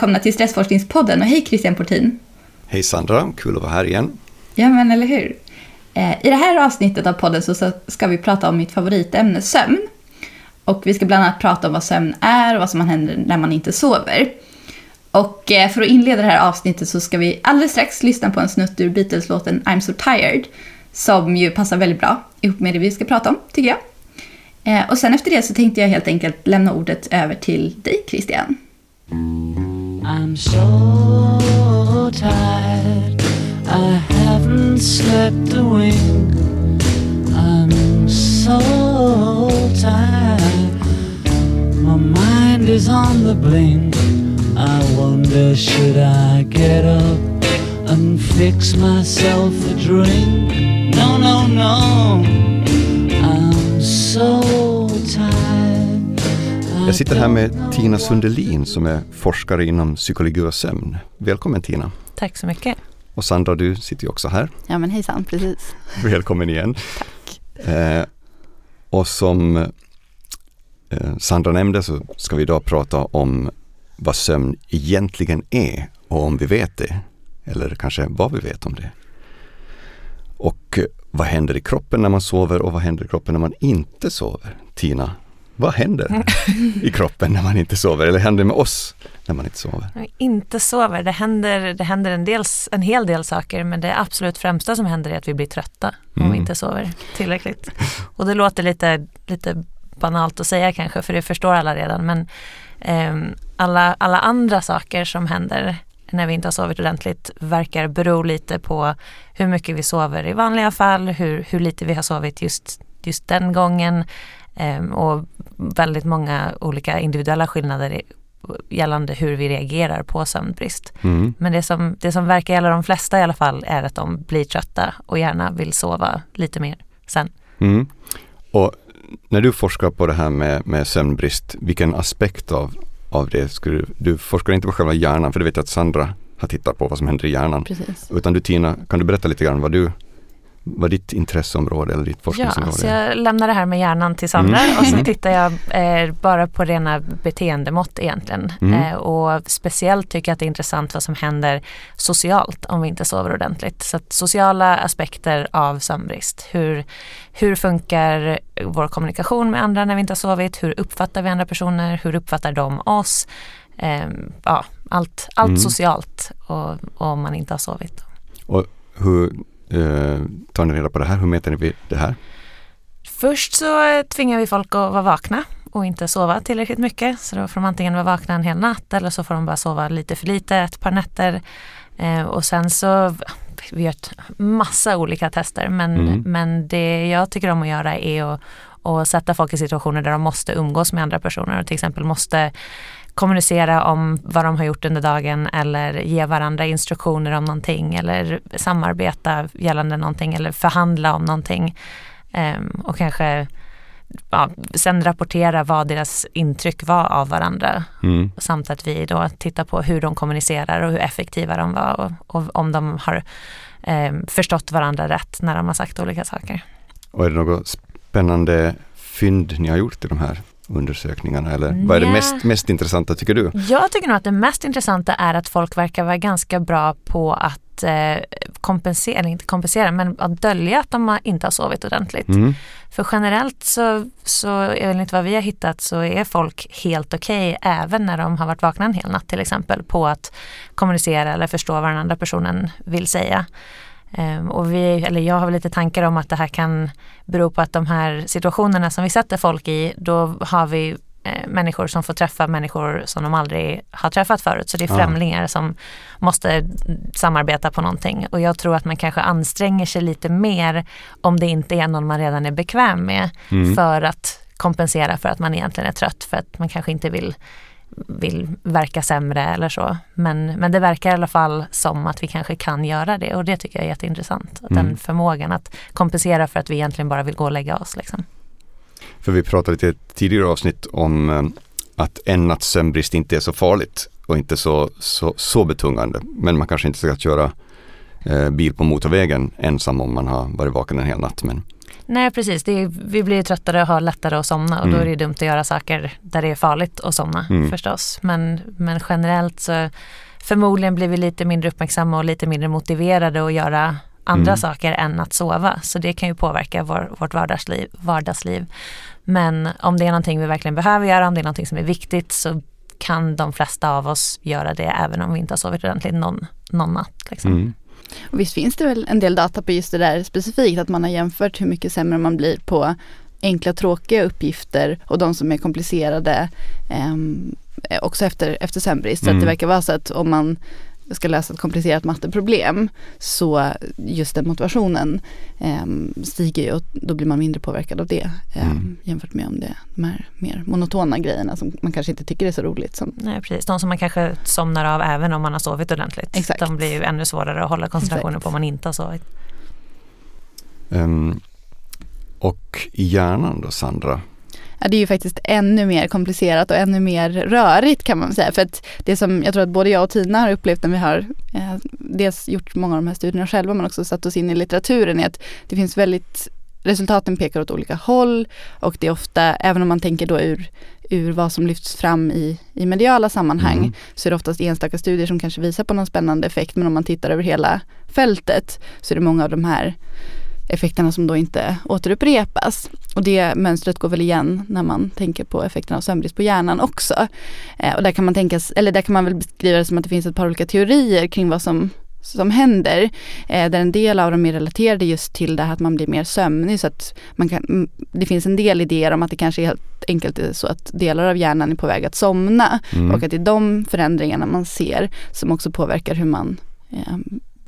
välkomna till Stressforskningspodden och hej Christian Portin. Hej Sandra, kul att vara här igen. Ja men eller hur. Eh, I det här avsnittet av podden så ska vi prata om mitt favoritämne sömn. Och vi ska bland annat prata om vad sömn är och vad som händer när man inte sover. Och eh, för att inleda det här avsnittet så ska vi alldeles strax lyssna på en snutt ur Beatles-låten I'm so tired. Som ju passar väldigt bra ihop med det vi ska prata om, tycker jag. Eh, och sen efter det så tänkte jag helt enkelt lämna ordet över till dig, Christian. I'm so tired I haven't slept a wink I'm so tired My mind is on the blink. I wonder should I get up and fix myself a drink? No, no, no I'm so tired Jag sitter här med Tina Sundelin som är forskare inom psykologi och sömn. Välkommen Tina! Tack så mycket! Och Sandra, du sitter ju också här. Ja men hejsan, precis. Välkommen igen! Tack! Eh, och som eh, Sandra nämnde så ska vi idag prata om vad sömn egentligen är och om vi vet det. Eller kanske vad vi vet om det. Och eh, vad händer i kroppen när man sover och vad händer i kroppen när man inte sover? Tina, vad händer i kroppen när man inte sover? Eller händer med oss när man inte sover? Inte sover, det händer, det händer en, del, en hel del saker men det absolut främsta som händer är att vi blir trötta om mm. vi inte sover tillräckligt. Och det låter lite, lite banalt att säga kanske för det förstår alla redan men eh, alla, alla andra saker som händer när vi inte har sovit ordentligt verkar bero lite på hur mycket vi sover i vanliga fall, hur, hur lite vi har sovit just, just den gången och väldigt många olika individuella skillnader gällande hur vi reagerar på sömnbrist. Mm. Men det som, det som verkar gälla de flesta i alla fall är att de blir trötta och gärna vill sova lite mer sen. Mm. Och när du forskar på det här med, med sömnbrist, vilken aspekt av, av det skulle du, du forskar inte på själva hjärnan, för det vet jag att Sandra har tittat på vad som händer i hjärnan. Precis. Utan du Tina, kan du berätta lite grann vad du vad ditt intresseområde eller ditt forskningsområde ja, så jag lämnar det här med hjärnan till Sandra mm. och så mm. tittar jag eh, bara på rena beteendemått egentligen. Mm. Eh, och speciellt tycker jag att det är intressant vad som händer socialt om vi inte sover ordentligt. Så sociala aspekter av sömnbrist. Hur, hur funkar vår kommunikation med andra när vi inte har sovit? Hur uppfattar vi andra personer? Hur uppfattar de oss? Eh, ja, allt allt mm. socialt och, och om man inte har sovit. Och hur eh, tar ni reda på det här? Hur mäter ni det här? Först så tvingar vi folk att vara vakna och inte sova tillräckligt mycket. Så då får de antingen vara vakna en hel natt eller så får de bara sova lite för lite ett par nätter. Eh, och sen så, vi gör massa olika tester men, mm. men det jag tycker om att göra är att, att sätta folk i situationer där de måste umgås med andra personer och till exempel måste kommunicera om vad de har gjort under dagen eller ge varandra instruktioner om någonting eller samarbeta gällande någonting eller förhandla om någonting. Um, och kanske ja, sen rapportera vad deras intryck var av varandra. Mm. Samt att vi då tittar på hur de kommunicerar och hur effektiva de var och, och om de har um, förstått varandra rätt när de har sagt olika saker. Och är det något spännande fynd ni har gjort i de här undersökningarna eller vad är det mest, mest intressanta tycker du? Jag tycker nog att det mest intressanta är att folk verkar vara ganska bra på att eh, kompensera, eller inte kompensera, men att dölja att de inte har sovit ordentligt. Mm. För generellt så, så enligt vad vi har hittat så är folk helt okej okay, även när de har varit vakna en hel natt till exempel på att kommunicera eller förstå vad den andra personen vill säga. Um, och vi, eller jag har väl lite tankar om att det här kan bero på att de här situationerna som vi sätter folk i, då har vi eh, människor som får träffa människor som de aldrig har träffat förut. Så det är främlingar som måste samarbeta på någonting. Och jag tror att man kanske anstränger sig lite mer om det inte är någon man redan är bekväm med mm. för att kompensera för att man egentligen är trött för att man kanske inte vill vill verka sämre eller så. Men, men det verkar i alla fall som att vi kanske kan göra det och det tycker jag är jätteintressant. Mm. Den förmågan att kompensera för att vi egentligen bara vill gå och lägga oss. Liksom. För vi pratade lite tidigare avsnitt om eh, att en natts sömnbrist inte är så farligt och inte så, så, så betungande. Men man kanske inte ska köra eh, bil på motorvägen ensam om man har varit vaken en hel natt. Men Nej precis, är, vi blir tröttare och har lättare att somna och mm. då är det dumt att göra saker där det är farligt att somna mm. förstås. Men, men generellt så förmodligen blir vi lite mindre uppmärksamma och lite mindre motiverade att göra andra mm. saker än att sova. Så det kan ju påverka vår, vårt vardagsliv, vardagsliv. Men om det är någonting vi verkligen behöver göra, om det är någonting som är viktigt så kan de flesta av oss göra det även om vi inte har sovit ordentligt någon, någon natt. Liksom. Mm. Och visst finns det väl en del data på just det där specifikt, att man har jämfört hur mycket sämre man blir på enkla tråkiga uppgifter och de som är komplicerade eh, också efter, efter sömnbrist. Mm. Så att det mm. verkar vara så att om man ska lösa ett komplicerat matteproblem så just den motivationen eh, stiger ju och då blir man mindre påverkad av det eh, mm. jämfört med om det är de här mer monotona grejerna som man kanske inte tycker är så roligt. Som... Nej precis, de som man kanske somnar av även om man har sovit ordentligt. Exakt. De blir ju ännu svårare att hålla koncentrationen Exakt. på om man inte har sovit. Um, och i hjärnan då Sandra, ja, det är ju faktiskt ännu mer komplicerat och ännu mer rörigt kan man säga. För att det som jag tror att både jag och Tina har upplevt när vi har eh, dels gjort många av de här studierna själva men också satt oss in i litteraturen är att det finns väldigt Resultaten pekar åt olika håll och det är ofta, även om man tänker då ur, ur vad som lyfts fram i, i mediala sammanhang, mm. så är det oftast enstaka studier som kanske visar på någon spännande effekt. Men om man tittar över hela fältet så är det många av de här effekterna som då inte återupprepas. Och det mönstret går väl igen när man tänker på effekterna av sömnbrist på hjärnan också. Eh, och där kan man tänka, eller där kan man väl beskriva det som att det finns ett par olika teorier kring vad som som händer. Eh, där en del av dem är relaterade just till det här att man blir mer sömnig. Så att man kan, det finns en del idéer om att det kanske är helt enkelt är så att delar av hjärnan är på väg att somna. Mm. Och att det är de förändringarna man ser som också påverkar hur man eh,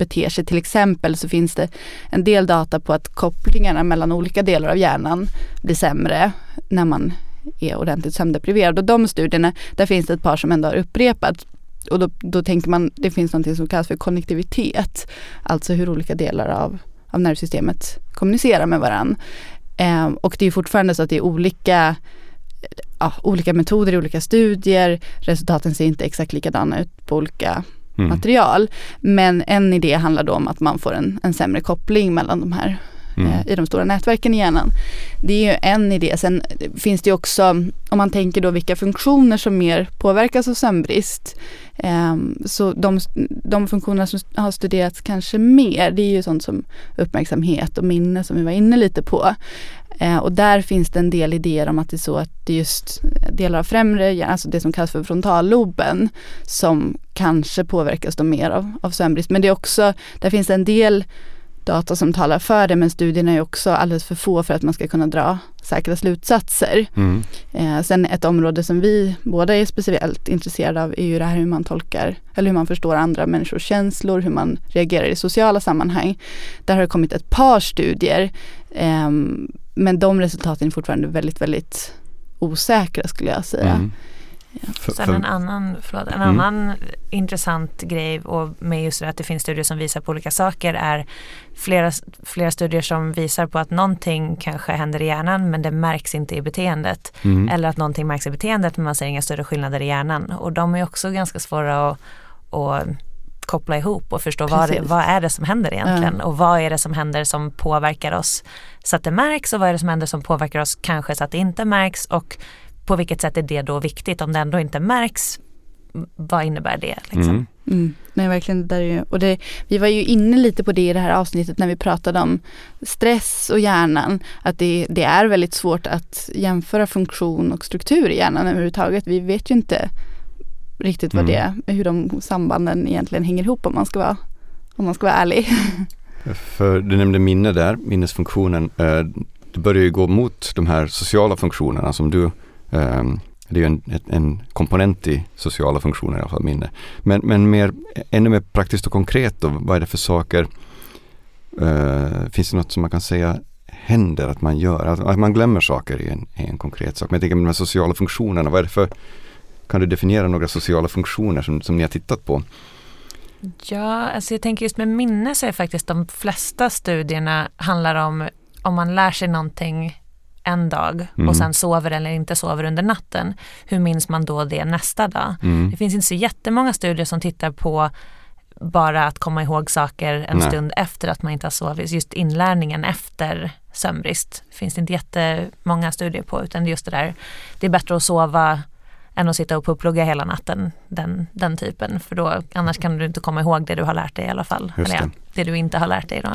beter sig. Till exempel så finns det en del data på att kopplingarna mellan olika delar av hjärnan blir sämre när man är ordentligt sömndepriverad. Och de studierna, där finns det ett par som ändå har upprepat. Och då, då tänker man, det finns något som kallas för konnektivitet. Alltså hur olika delar av, av nervsystemet kommunicerar med varandra. Eh, och det är fortfarande så att det är olika ja, olika metoder i olika studier. Resultaten ser inte exakt likadana ut på olika mm. material. Men en idé handlar då om att man får en, en sämre koppling mellan de här mm. eh, i de stora nätverken i hjärnan. Det är ju en idé. Sen finns det också, om man tänker då vilka funktioner som mer påverkas av sömnbrist. Eh, så de, de funktioner som har studerats kanske mer, det är ju sånt som uppmärksamhet och minne som vi var inne lite på. Eh, och där finns det en del idéer om att det är så att det är just delar av främre, alltså det som kallas för frontalloben, som kanske påverkas då mer av, av sömnbrist. Men det är också, där finns det en del data som talar för det men studierna är också alldeles för få för att man ska kunna dra säkra slutsatser. Mm. Eh, sen ett område som vi båda är speciellt intresserade av är ju det här hur man tolkar eller hur man förstår andra människors känslor, hur man reagerar i sociala sammanhang. Där har det kommit ett par studier eh, men de resultaten är fortfarande väldigt, väldigt osäkra skulle jag säga. Mm. Ja. Sen en annan, förlåt, en mm. annan intressant grej och med just det att det finns studier som visar på olika saker är flera, flera studier som visar på att någonting kanske händer i hjärnan men det märks inte i beteendet. Mm. Eller att någonting märks i beteendet men man ser inga större skillnader i hjärnan. Och de är också ganska svåra att, att koppla ihop och förstå vad, vad är det som händer egentligen ja. och vad är det som händer som påverkar oss så att det märks och vad är det som händer som påverkar oss kanske så att det inte märks och på vilket sätt är det då viktigt om det ändå inte märks vad innebär det? Liksom? Mm. Mm. Nej, verkligen. Där är och det, vi var ju inne lite på det i det här avsnittet när vi pratade om stress och hjärnan. Att det, det är väldigt svårt att jämföra funktion och struktur i hjärnan överhuvudtaget. Vi vet ju inte riktigt vad mm. det hur de sambanden egentligen hänger ihop om man ska vara, om man ska vara ärlig. För du nämnde minne där, minnesfunktionen. Eh, det börjar ju gå mot de här sociala funktionerna som du Ehm, det är ju en, en komponent i sociala funktioner i alla fall, minne. Men, men mer, ännu mer praktiskt och konkret då, vad är det för saker? Uh, finns det något som man kan säga händer att man gör? Att, att man glömmer saker i en, en konkret sak. Men jag tänker med de här sociala funktionerna, vad är det för kan du definiera några sociala funktioner som, som ni har tittat på? Ja, alltså jag tänker just med minne så är faktiskt de flesta studierna handlar om om man lär sig någonting en dag mm. och sen sover eller inte sover under natten. Hur minns man då det nästa dag? Mm. Det finns inte så jättemånga studier som tittar på bara att komma ihåg saker en Nej. stund efter att man inte har sovit. Just inlärningen efter, sömnbrist. finns det inte jättemånga studier på utan det är just det där, det är bättre att sova än att sitta och pupplugga hela natten, den, den typen. För då, annars kan du inte komma ihåg det du har lärt dig i alla fall. Just Eller, det. det du inte har lärt dig då.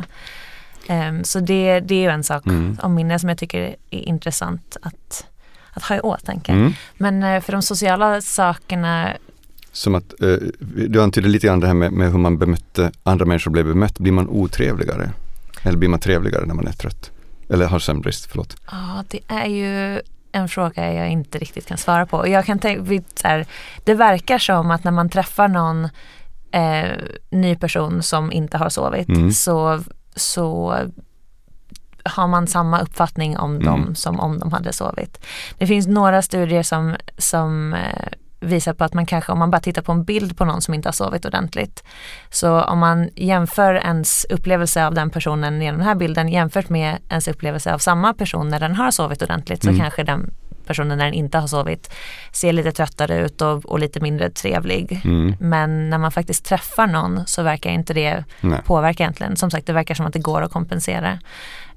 Ehm, så det, det är ju en sak Mm. om minne som jag tycker är intressant att, att ha i åtanke. Mm. Men eh, för de sociala sakerna, Som att, eh, du antydde lite grann det här med, med hur man bemötte, andra människor blev bemött. Blir man otrevligare? Eller blir man trevligare när man är trött? Eller har sömnbrist, förlåt. ja det är ju en fråga jag inte riktigt kan svara på. Jag kan tänka, här, det verkar som att när man träffar någon eh, ny person som inte har sovit Mm. så, så har man samma uppfattning om Mm. dem som om de hade sovit. Det finns några studier som, som eh, visar på att man kanske, om man bara tittar på en bild på någon som inte har sovit ordentligt, så om man jämför ens upplevelse av den personen i den här bilden jämfört med ens upplevelse av samma person när den har sovit ordentligt så Mm. kanske den personen när den inte har sovit ser lite tröttare ut och, och lite mindre trevlig. Mm. Men när man faktiskt träffar någon så verkar inte det Nej. påverka egentligen. Som sagt, det verkar som att det går att kompensera.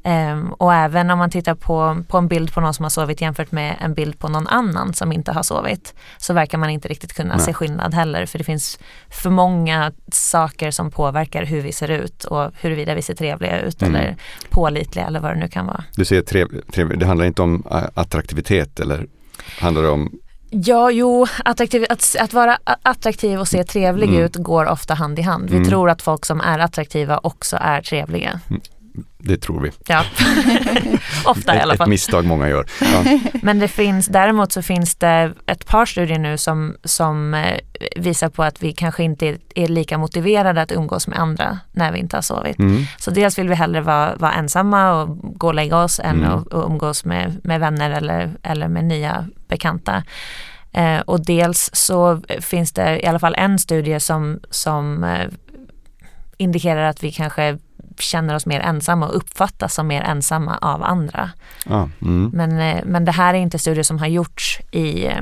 Ehm, och även om man tittar på, på en bild på någon som har sovit jämfört med en bild på någon annan som inte har sovit så verkar man inte riktigt kunna Nej. se skillnad heller. För det finns för många saker som påverkar hur vi ser ut och huruvida vi ser trevliga ut Mm. eller pålitliga eller vad det nu kan vara. Du säger trev, trev, det handlar inte om eh, attraktivitet eller handlar det om, Ja, jo, attraktiv, att, att vara attraktiv och se trevlig Mm. ut går ofta hand i hand. Vi Mm. tror att folk som är attraktiva också är trevliga. Det tror vi. Ja, ofta i Ett, alla ett fall. misstag många gör. Ja. Men det finns, däremot så finns det ett par studier nu som, som eh, visar på att vi kanske inte är, lika motiverade att umgås med andra när vi inte har sovit. Mm. Så dels vill vi hellre vara, vara ensamma och gå och lägga oss än Mm. att, att umgås med, med vänner eller, eller med nya bekanta. Eh, och dels så finns det i alla fall en studie som, som eh, indikerar att vi kanske känner oss mer ensamma och uppfattas som mer ensamma av andra. Ja. Mm. Men, eh, men det här är inte studier som har gjorts i eh,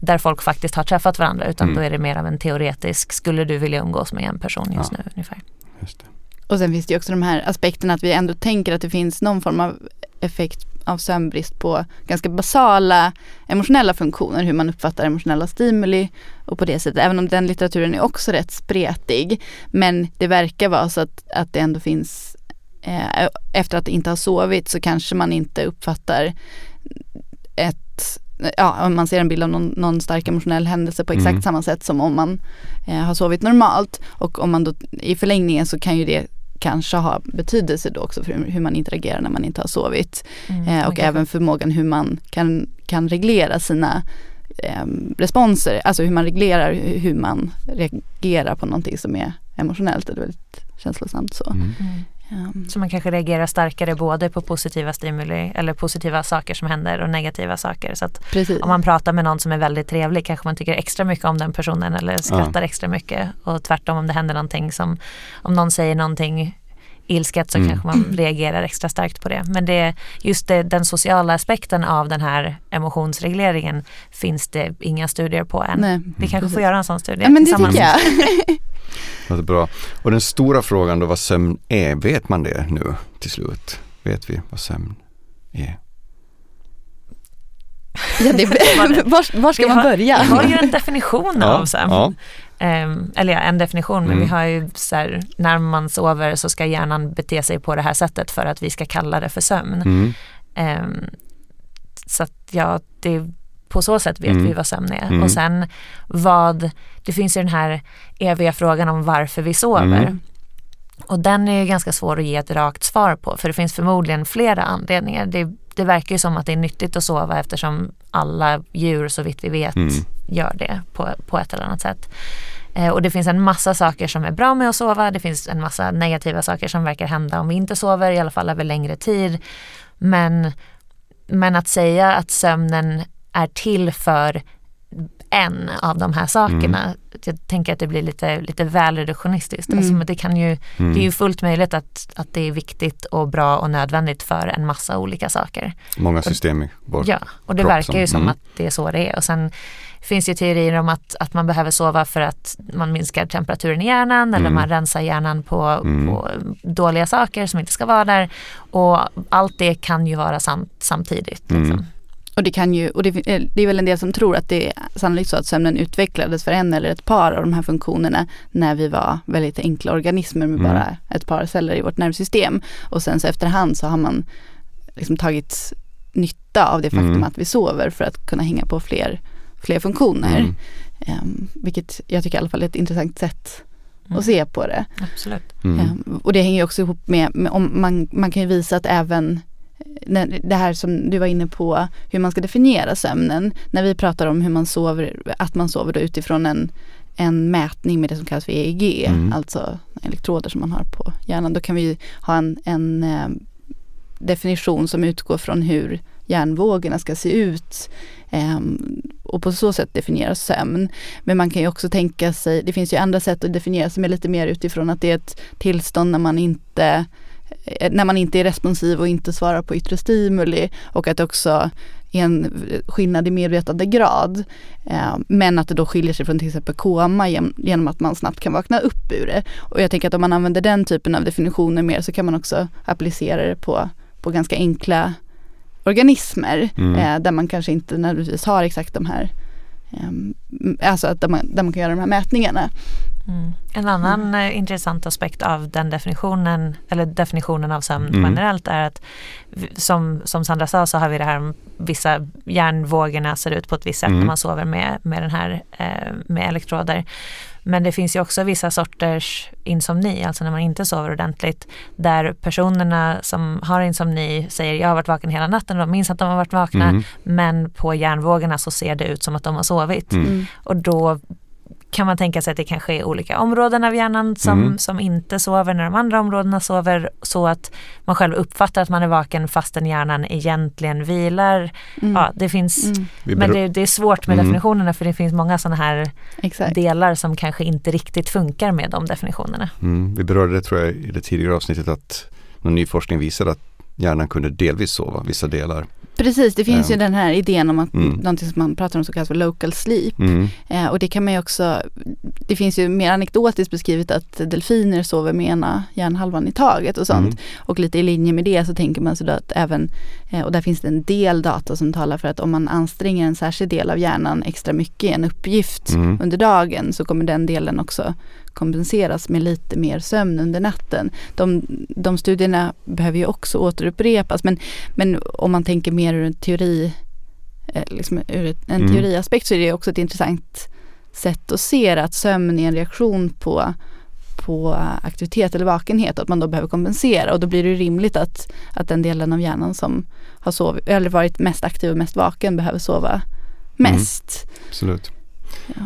där folk faktiskt har träffat varandra utan Mm. då är det mer av en teoretisk, skulle du vilja umgås med en person just Ja. nu ungefär. Just det. Och sen finns det ju också de här aspekterna att vi ändå tänker att det finns någon form av effekt av sömnbrist på ganska basala emotionella funktioner, hur man uppfattar emotionella stimuli och på det sättet, även om den litteraturen är också rätt spretig. Men det verkar vara så att, att det ändå finns, eh, efter att inte ha sovit så kanske man inte uppfattar ett Ja, om man ser en bild av någon, någon stark emotionell händelse på exakt Mm. samma sätt som om man eh, har sovit normalt. Och om man då i förlängningen så kan ju det kanske ha betydelse då också för hur, man interagerar när man inte har sovit. Mm, Eh, och okej. även förmågan hur man kan, kan reglera sina eh, responser, alltså hur man reglerar hur, hur man reagerar på någonting som är emotionellt eller väldigt känslosamt. Så. Mm. Ehm, Så man kanske reagerar starkare både på positiva stimuli eller positiva saker som händer och negativa saker. Så att precis. om man pratar med någon som är väldigt trevlig kanske man tycker extra mycket om den personen eller skrattar extra mycket. Och tvärtom om det händer någonting som, om någon säger någonting ilsket så Mm. kanske man reagerar extra starkt på det. Men det, just det, den sociala aspekten av den här emotionsregleringen finns det inga studier på än. Nej, Vi kanske precis. får göra en sån studie Ja men det tillsammans. tycker jag. Låter bra. Och den stora frågan då vad sömn är, vet man det nu till slut? Vet vi vad sömn är? Ja, det, var, var ska Vi man har- börja? Vi har ju en definition av sömn. ja. Ehm, eller ja, en definition, men Mm. vi har ju så här, när man sover så ska hjärnan bete sig på det här sättet för att vi ska kalla det för sömn. Mm. Ehm, så att ja, det, på så sätt vet Mm. vi vad sömn är. Mm. Och sen vad, det finns ju den här eviga frågan om varför vi sover. Mm. Och den är ju ganska svår att ge ett rakt svar på för det finns förmodligen flera anledningar. Det, det verkar ju som att det är nyttigt att sova eftersom alla djur så vitt vi vet Mm. Gör det på, på ett eller annat sätt. Eh, och det finns en massa saker som är bra med att sova. Det finns en massa negativa saker som verkar hända om vi inte sover, i alla fall över längre tid. Men, men att säga att sömnen är till för en av de här sakerna. Mm. Jag tänker att det blir lite, lite väl reduktionistiskt. Mm. Alltså, men det, kan ju, Mm. det är ju fullt möjligt att, att det är viktigt och bra och nödvändigt för en massa olika saker. Många system i vår Ja, och det kropp verkar ju som- som mm. att det är så det är. Och sen finns det ju teorier om att, att man behöver sova för att man minskar temperaturen i hjärnan eller Mm. man rensar hjärnan på, Mm. på dåliga saker som inte ska vara där. Och allt det kan ju vara sant samtidigt. Mm. Liksom. Och det kan ju, och det, det är väl en del som tror att det är sannolikt så att sömnen utvecklades för en eller ett par av de här funktionerna när vi var väldigt enkla organismer med Mm. bara ett par celler i vårt nervsystem. Och sen så efterhand så har man liksom tagit nytta av det faktum Mm. att vi sover för att kunna hänga på fler, fler funktioner. Mm. Ehm, vilket jag tycker i alla fall är ett intressant sätt Mm. att se på det. Absolut. Mm. Ehm, och det hänger ju också ihop med, med om man, man kan ju visa att även eh, det här som du var inne på, hur man ska definiera sömnen. När vi pratar om hur man sover, att man sover då utifrån en, en mätning med det som kallas för EEG, Mm. alltså elektroder som man har på hjärnan. Då kan vi ha en, en eh, definition som utgår från hur hjärnvågorna ska se ut ehm, och på så sätt definiera sömn. Men man kan ju också tänka sig, det finns ju andra sätt att definiera som är lite mer utifrån att det är ett tillstånd när man inte eh, när man inte är responsiv och inte svarar på yttre stimuli och att det också är en skillnad i medvetandegrad. grad. Eh, men att det då skiljer sig från till exempel koma genom att man snabbt kan vakna upp ur det. Och jag tänker att om man använder den typen av definitioner mer så kan man också applicera det på, på ganska enkla organismer Mm. eh, där man kanske inte nödvändigtvis har exakt de här ehm, alltså att där man, där man kan göra de här mätningarna. Mm. En annan eh, intressant aspekt av den definitionen, eller definitionen av sömn Mm. generellt är att som, som Sandra sa så har vi det här om vissa hjärnvågorna ser ut på ett visst sätt Mm. när man sover med, med den här eh, med elektroder. Men det finns ju också vissa sorters insomni, alltså när man inte sover ordentligt, där personerna som har insomni säger jag har varit vaken hela natten och de minns att de har varit vakna, Mm. men på hjärnvågorna så ser det ut som att de har sovit. Mm. Och då kan man tänka sig att det kanske är olika områden av hjärnan som, Mm. som inte sover när de andra områdena sover så att man själv uppfattar att man är vaken fastän hjärnan egentligen vilar. Mm. Ja, det finns, Mm, men det, det är svårt med Mm. definitionerna för det finns många sådana här exakt. delar som kanske inte riktigt funkar med de definitionerna. Mm, vi berörde det tror jag i det tidigare avsnittet att någon ny forskning visade att hjärnan kunde delvis sova vissa delar. Precis, det finns ju den här idén om att Mm. någonting som man pratar om som kallas för local sleep. Mm. Eh, och det kan man ju också, det finns ju mer anekdotiskt beskrivet att delfiner sover med ena hjärnhalvan i taget och sånt. Mm. Och lite i linje med det så tänker man sig då att även, och där finns det en del data som talar för att om man anstränger en särskild del av hjärnan extra mycket i en uppgift Mm. under dagen så kommer den delen också kompenseras med lite mer sömn under natten. De, de studierna behöver ju också återupprepas men, men om man tänker mer ur en teori, eh, liksom ur en Mm. teoriaspekt så är det också ett intressant sätt att se att sömn är en reaktion på på aktivitet eller vakenhet, att man då behöver kompensera och då blir det rimligt att, att den delen av hjärnan som har sovit, eller varit mest aktiv och mest vaken behöver sova mest. Absolut. Ja.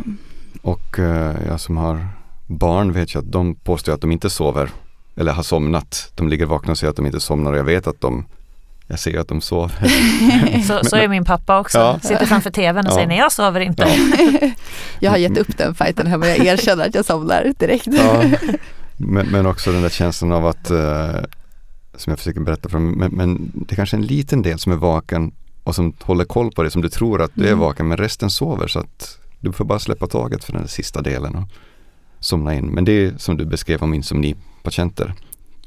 Och eh, jag som har barn vet ju att de påstår att de inte sover eller har somnat. De ligger vakna och säger att de inte somnar och jag vet att de jag ser att de sover. Så, så är min pappa också. Ja. Sitter framför tvn och Ja. säger nej jag sover inte. Ja. Jag har gett upp den fighten hemma, jag erkänner att jag somnar direkt. Ja. Men, men också den där känslan av att, eh, som jag försöker berätta för dem, men, men det är kanske är en liten del som är vaken och som håller koll på det, som du tror att du är Mm. vaken, men resten sover så att du får bara släppa taget för den sista delen och somna in. Men det är som du beskrev om insomnipatienter.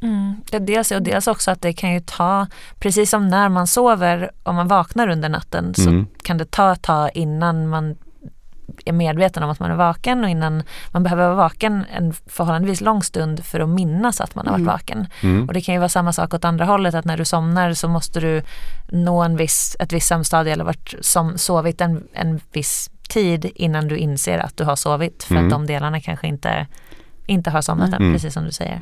Mm. Det dels och dels också att det kan ju ta, precis som när man sover, om man vaknar under natten så Mm. kan det ta ett tag innan man är medveten om att man är vaken och innan man behöver vara vaken en förhållandevis lång stund för att minnas att man har varit Mm. vaken. Mm. Och det kan ju vara samma sak åt andra hållet att när du somnar så måste du nå en viss, ett visst sömnstadie eller varit som, sovit en, en viss tid innan du inser att du har sovit för Mm. att de delarna kanske inte, inte har somnat än, Mm. precis som du säger.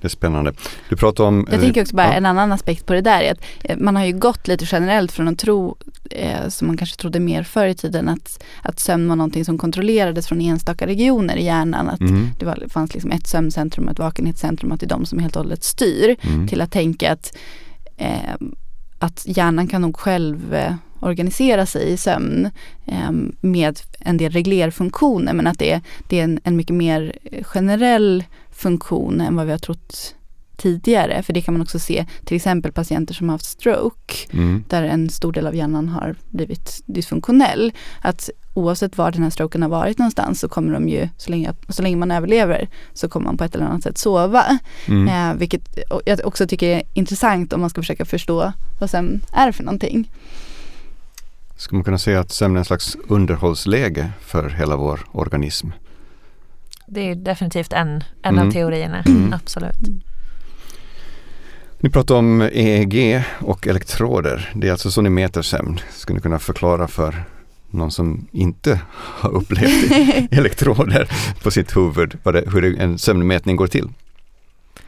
Det är spännande. Du pratar om... Jag tänker också bara ja. en annan aspekt på det där är att eh, man har ju gått lite generellt från att tro, eh, som man kanske trodde mer förr i tiden, att, att sömn var någonting som kontrollerades från enstaka regioner i hjärnan. Att Mm. det var, fanns liksom ett sömncentrum och ett vakenhetscentrum och att det är de som helt och hållet styr. Mm. Till att tänka att, eh, att hjärnan kan nog själv eh, organisera sig i sömn eh, med en del reglerfunktioner men att det är, det är en, en mycket mer generell funktion än vad vi har trott tidigare. För det kan man också se till exempel patienter som har haft stroke Mm. där en stor del av hjärnan har blivit dysfunktionell. Att oavsett var den här stroken har varit någonstans så kommer de ju, så länge, så länge man överlever, så kommer man på ett eller annat sätt sova. Mm. Eh, vilket jag också tycker är intressant om man ska försöka förstå vad sömn är för någonting. Ska man kunna säga att sömn är en slags underhållsläge för hela vår organism? Det är definitivt en, en Mm. av teorierna, Mm. absolut. Ni pratar om EEG och elektroder. Det är alltså så ni mäter sömn. Skulle ni kunna förklara för någon som inte har upplevt elektroder på sitt huvud det, hur en sömnmätning går till?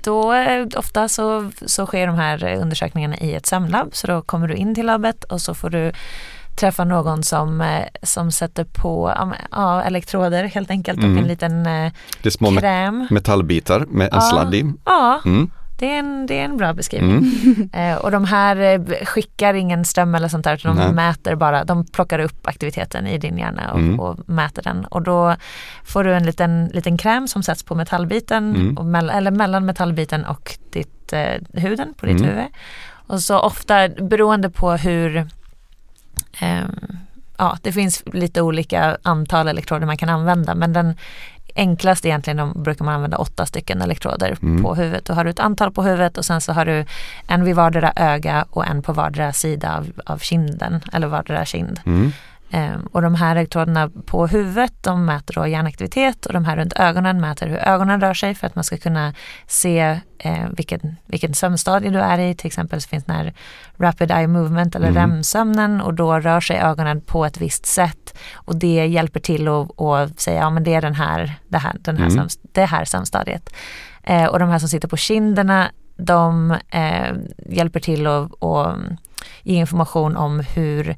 Då eh, ofta så, så sker de här undersökningarna i ett sömnlabb så då kommer du in till labbet och så får du träffa någon som, eh, som sätter på ja, elektroder helt enkelt Mm. och en liten eh, Det är små kräm. metallbitar med en Ja. sladd i. Ja, Mm. det är en, det är en bra beskrivning. Mm. Eh, och de här skickar ingen ström eller sånt där utan de Nej. mäter bara, de plockar upp aktiviteten i din hjärna och, Mm. och mäter den. Och då får du en liten, liten kräm som sätts på metallbiten, Mm. och mell- eller mellan metallbiten och ditt, eh, huden på ditt Mm. huvud. Och så ofta beroende på hur Ja, det finns lite olika antal elektroder man kan använda men den enklaste egentligen de brukar man använda åtta stycken elektroder Mm. på huvudet. Då har du ett antal på huvudet och sen så har du en vid vardera öga och en på vardera sida av, av kinden eller vardera kind. Mm. Ehm, och de här elektroderna på huvudet de mäter då hjärnaktivitet och de här runt ögonen mäter hur ögonen rör sig för att man ska kunna se eh, vilken, vilken sömnstadie du är i. Till exempel så finns den här rapid eye movement eller Mm. REM-sömnen och då rör sig ögonen på ett visst sätt och det hjälper till att, att säga ja men det är den här, det här, den här, Mm. sömn, det här sömnstadiet. Eh, och de här som sitter på kinderna de eh, hjälper till att ge information om hur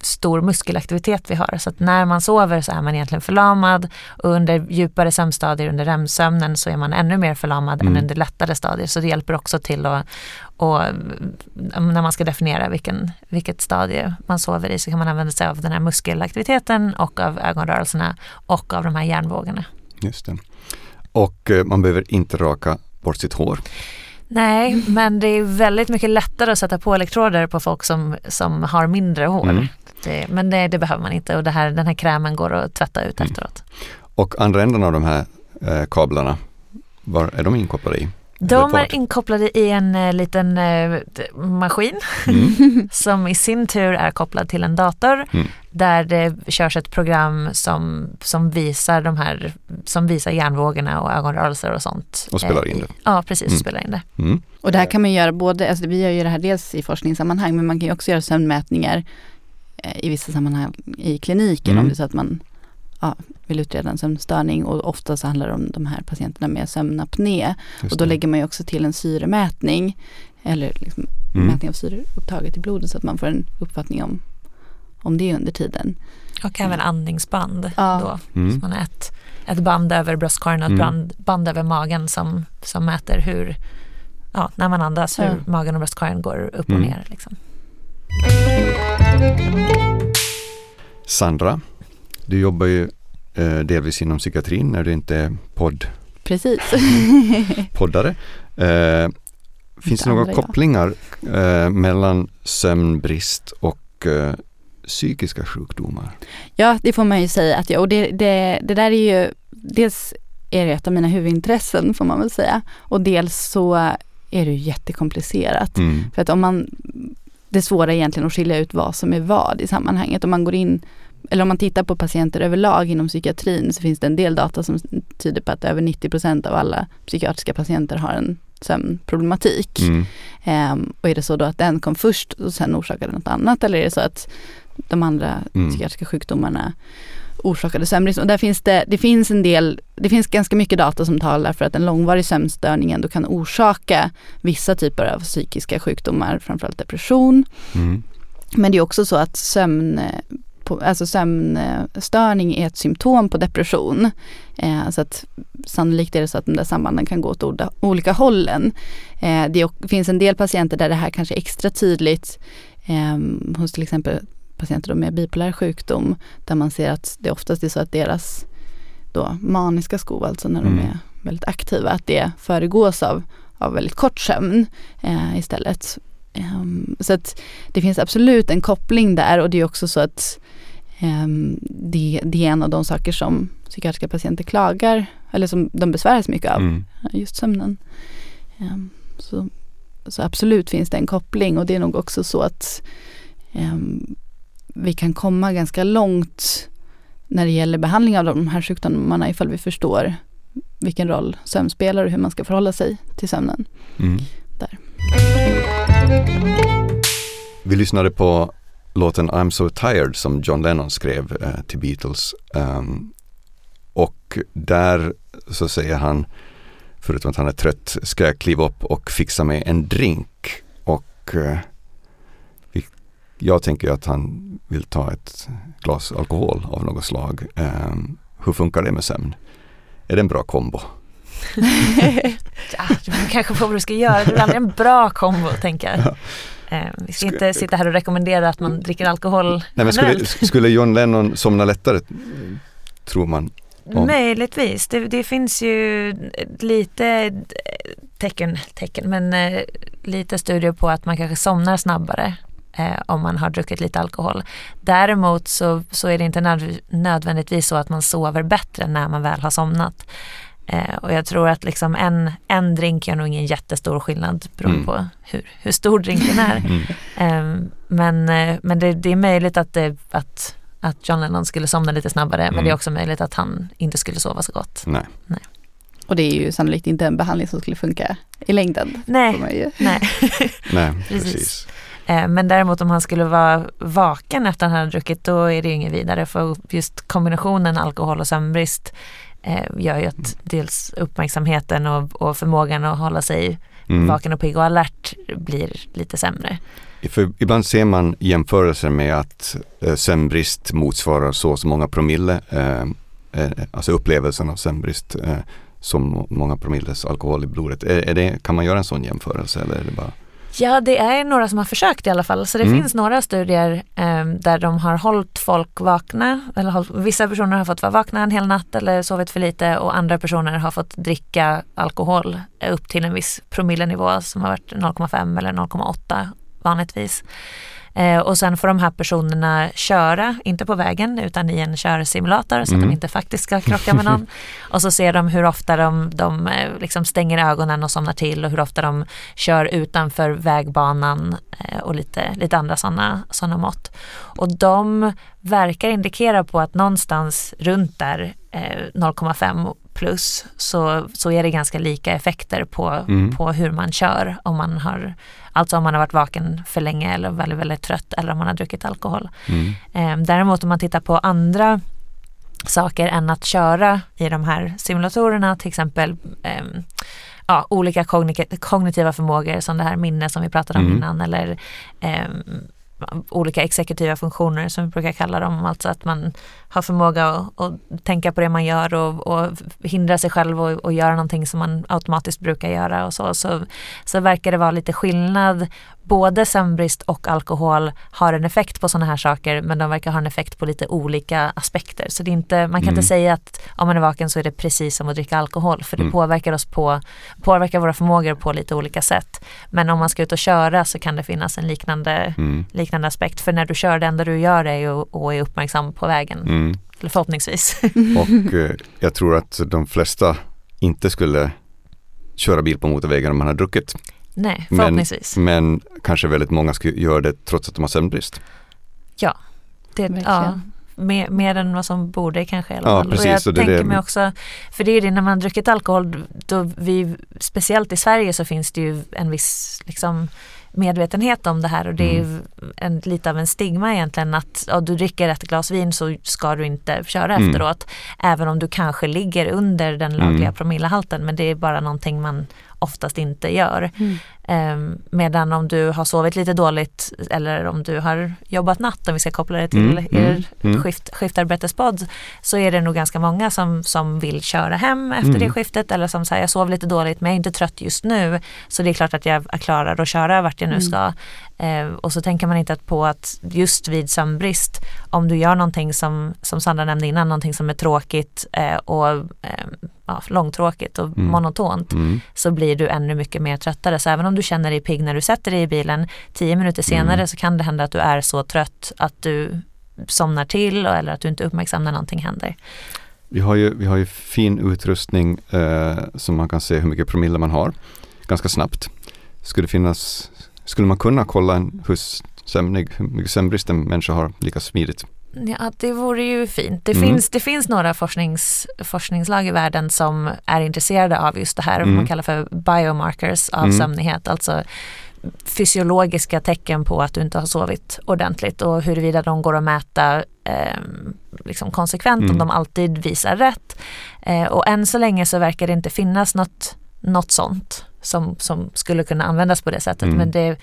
stor muskelaktivitet vi har. Så att när man sover så är man egentligen förlamad och under djupare sömnstadier under REM-sömnen så är man ännu mer förlamad Mm. än under lättare stadier. Så det hjälper också till att, och, när man ska definiera vilken, vilket stadie man sover i så kan man använda sig av den här muskelaktiviteten och av ögonrörelserna och av de här hjärnvågorna. Just det. Och eh, man behöver inte raka bort sitt hår. Nej, men det är väldigt mycket lättare att sätta på elektroder på folk som, som har mindre hår. Mm. Det, men det, det behöver man inte och det här, den här krämen går att tvätta ut Mm. efteråt. Och andra änden av de här eh, kablarna, var är de inkopplade i? De är inkopplade i en eh, liten eh, maskin Mm. som i sin tur är kopplad till en dator Mm. där det körs ett program som, som visar de här, som visar hjärnvågorna och ögonrörelser och sånt. Och spelar eh, in i- det. Ja, precis, Mm. och spelar in det. Mm. Och det här kan man göra både, alltså vi gör ju det här dels i forskningssammanhang men man kan ju också göra sömnmätningar eh, i vissa sammanhang i kliniken Mm. om det är så att man ja, vill utreda en sömnstörning och ofta så handlar det om de här patienterna med sömnapné. Och då lägger man ju också till en syremätning eller liksom Mm. mätning av syreupptaget i blodet så att man får en uppfattning om, om det under tiden. Och även andningsband Ja. då. Mm. Så man har ett, ett band över bröstkorgen och ett Mm. band, band över magen som, som mäter hur, ja, när man andas, hur Ja. magen och bröstkorgen går upp och Mm. ner. Liksom. Sandra, du jobbar ju eh, delvis inom psykiatrin när du inte är podd, Precis. poddare. Eh, finns det några andra, ja. kopplingar eh, mellan sömnbrist och eh, psykiska sjukdomar? Ja, det får man ju säga att jag, och det, det, det där är ju, dels är det ett av mina huvudintressen får man väl säga. Och dels så är det ju jättekomplicerat. Mm. För att om man, det svåra är egentligen att skilja ut vad som är vad i sammanhanget. Om man går in, eller om man tittar på patienter överlag inom psykiatrin så finns det en del data som tyder på att över 90% av alla psykiatriska patienter har en sömnproblematik. Mm. Ehm, och är det så då att den kom först och sen orsakade något annat eller är det så att de andra Mm. psykiatriska sjukdomarna orsakade sömnbrist? Och där finns det, det finns en del, det finns ganska mycket data som talar för att en långvarig sömnstörning ändå kan orsaka vissa typer av psykiska sjukdomar, framförallt depression. Mm. Men det är också så att sömn, på, alltså sömnstörning är ett symptom på depression. Eh, så att sannolikt är det så att de där sambanden kan gå åt olika hållen. Eh, det finns en del patienter där det här kanske är extra tydligt eh, hos till exempel patienter med bipolär sjukdom där man ser att det oftast är så att deras då maniska skov, alltså när mm. de är väldigt aktiva, att det föregås av, av väldigt kort sömn eh, istället. Um, så att det finns absolut en koppling där och det är också så att um, det, det, är en av de saker som psykiatriska patienter klagar eller som de besväras mycket av, mm. just sömnen. Um, så, så, absolut finns det en koppling och det är nog också så att vi kan komma ganska långt när det gäller behandling av de här sjukdomarna ifall vi förstår vilken roll sömn spelar och hur man ska förhålla sig till sömnen. Mm. Där. Vi lyssnade på låten I'm so tired som John Lennon skrev eh, till Beatles. Um, och där så säger han, förutom att han är trött, ska jag kliva upp och fixa mig en drink. Och eh, jag tänker att han vill ta ett glas alkohol av något slag. Um, hur funkar det med sömn? Är det en bra kombo? ja, det kanske på vad du ska göra. Det är aldrig en bra kombo tänker jag. Ja. Eh, vi ska inte sitta här och rekommendera att man dricker alkohol Nej, men skulle, skulle John Lennon somna lättare, tror man? Om. Möjligtvis. Det, det, finns ju lite tecken, tecken men eh, lite studier på att man kanske somnar snabbare eh, om man har druckit lite alkohol. Däremot så, så är det inte nödvändigtvis så att man sover bättre när man väl har somnat. Eh, och jag tror att liksom en, en drink gör nog ingen jättestor skillnad beroende mm. på hur, hur stor drinken är. Mm. Eh, men men det, det, är möjligt att, det, att, att John Lennon skulle somna lite snabbare mm. men det är mm. också möjligt att han inte skulle sova så gott. Nej. Nej. Och det är ju sannolikt inte en behandling som skulle funka i längden. Nej, nej. nej precis. precis. Eh, men däremot om han skulle vara vaken efter att han hade druckit då är det inget vidare för just kombinationen alkohol och sömnbrist eh, gör ju att dels uppmärksamheten och, och förmågan att hålla sig mm. vaken och pigg och alert blir lite sämre. För ibland ser man jämförelser med att eh, sömnbrist motsvarar så och så många promille, eh, eh, alltså upplevelsen av sömnbrist eh, som många promilles alkohol i blodet. Är, är det, kan man göra en sån jämförelse eller är det bara Ja, det är några som har försökt i alla fall. Så det mm. finns några studier eh, där de har hållit folk vakna. Eller hållit, vissa personer har fått vara vakna en hel natt eller sovit för lite och andra personer har fått dricka alkohol upp till en viss promillenivå som har varit 0,5 eller 0,8 vanligtvis. Eh, och sen får de här personerna köra, inte på vägen utan i en körsimulator så att mm. de inte faktiskt ska krocka med någon. och så ser de hur ofta de, de eh, liksom stänger ögonen och somnar till och hur ofta de kör utanför vägbanan eh, och lite, lite andra sådana såna mått. Och de verkar indikera på att någonstans runt där 0,5 eh, plus så, så är det ganska lika effekter på, mm. på hur man kör om man har Alltså om man har varit vaken för länge eller väldigt, väldigt trött eller om man har druckit alkohol. Mm. Eh, däremot om man tittar på andra saker än att köra i de här simulatorerna, till exempel eh, ja, olika kognitiva förmågor som det här minne som vi pratade om mm. innan eller eh, olika exekutiva funktioner som vi brukar kalla dem. Alltså att man har förmåga att, att tänka på det man gör och, och hindra sig själv och, och göra någonting som man automatiskt brukar göra och så. Så, så verkar det vara lite skillnad både sömnbrist och alkohol har en effekt på sådana här saker men de verkar ha en effekt på lite olika aspekter. Så det är inte, man kan mm. inte säga att om man är vaken så är det precis som att dricka alkohol för det mm. påverkar oss på, påverkar våra förmågor på lite olika sätt. Men om man ska ut och köra så kan det finnas en liknande, mm. liknande aspekt. För när du kör, det enda du gör är ju att är uppmärksam på vägen. Mm. Eller förhoppningsvis. Och eh, jag tror att de flesta inte skulle köra bil på motorvägen om man har druckit. Nej, förhoppningsvis. Men, men kanske väldigt många gör det trots att de har sömnbrist. Ja, det, ja mer, mer än vad som borde kanske i alla fall. Ja, precis, och jag tänker det... mig också, för det är det när man druckit alkohol, då vi speciellt i Sverige så finns det ju en viss liksom, medvetenhet om det här och det är mm. en, lite av en stigma egentligen att ja, du dricker ett glas vin så ska du inte köra mm. efteråt. Även om du kanske ligger under den lagliga mm. promillehalten men det är bara någonting man oftast inte gör. Mm. Eh, medan om du har sovit lite dåligt eller om du har jobbat natt, om vi ska koppla det till mm. er mm. mm. skift, skiftarbetespodd, så är det nog ganska många som, som vill köra hem efter det mm. skiftet eller som säger jag sov lite dåligt men jag är inte trött just nu så det är klart att jag klarar att köra vart jag nu mm. ska. Eh, och så tänker man inte på att just vid sömnbrist, om du gör någonting som, som Sandra nämnde innan, någonting som är tråkigt eh, och eh, ja, långtråkigt och mm. monotont mm. så blir du ännu mycket mer tröttare. Så även om du känner dig pigg när du sätter dig i bilen, tio minuter senare mm. så kan det hända att du är så trött att du somnar till eller att du inte uppmärksammar när någonting händer. Vi har ju, vi har ju fin utrustning eh, som man kan se hur mycket promille man har ganska snabbt. Skulle, finnas, skulle man kunna kolla en, hur sömnig, hur mycket sömnbrist en människa har lika smidigt? Ja, det vore ju fint. Det, mm. finns, det finns några forsknings, forskningslag i världen som är intresserade av just det här, mm. man kallar för biomarkers av mm. sömnighet, alltså fysiologiska tecken på att du inte har sovit ordentligt och huruvida de går att mäta eh, liksom konsekvent, mm. om de alltid visar rätt. Eh, och än så länge så verkar det inte finnas något, något sånt som, som skulle kunna användas på det sättet. Mm. Men det,